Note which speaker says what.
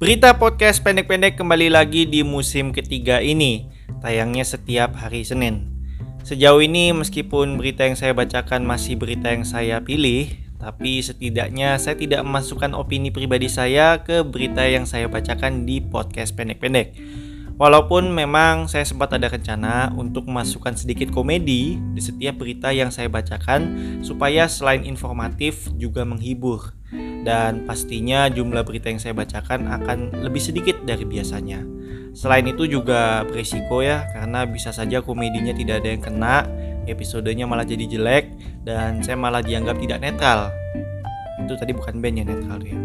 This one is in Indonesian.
Speaker 1: Berita podcast pendek-pendek kembali lagi di musim ketiga ini, tayangnya setiap hari Senin. Sejauh ini meskipun berita yang saya bacakan masih berita yang saya pilih, tapi setidaknya saya tidak memasukkan opini pribadi saya ke berita yang saya bacakan di podcast pendek-pendek. Walaupun memang saya sempat ada rencana untuk memasukkan sedikit komedi di setiap berita yang saya bacakan supaya selain informatif juga menghibur. Dan pastinya jumlah berita yang saya bacakan akan lebih sedikit dari biasanya. Selain itu juga berisiko ya karena bisa saja komedinya tidak ada yang kena, episodenya malah jadi jelek dan saya malah dianggap tidak netral. Itu tadi bukan band ya netral ya.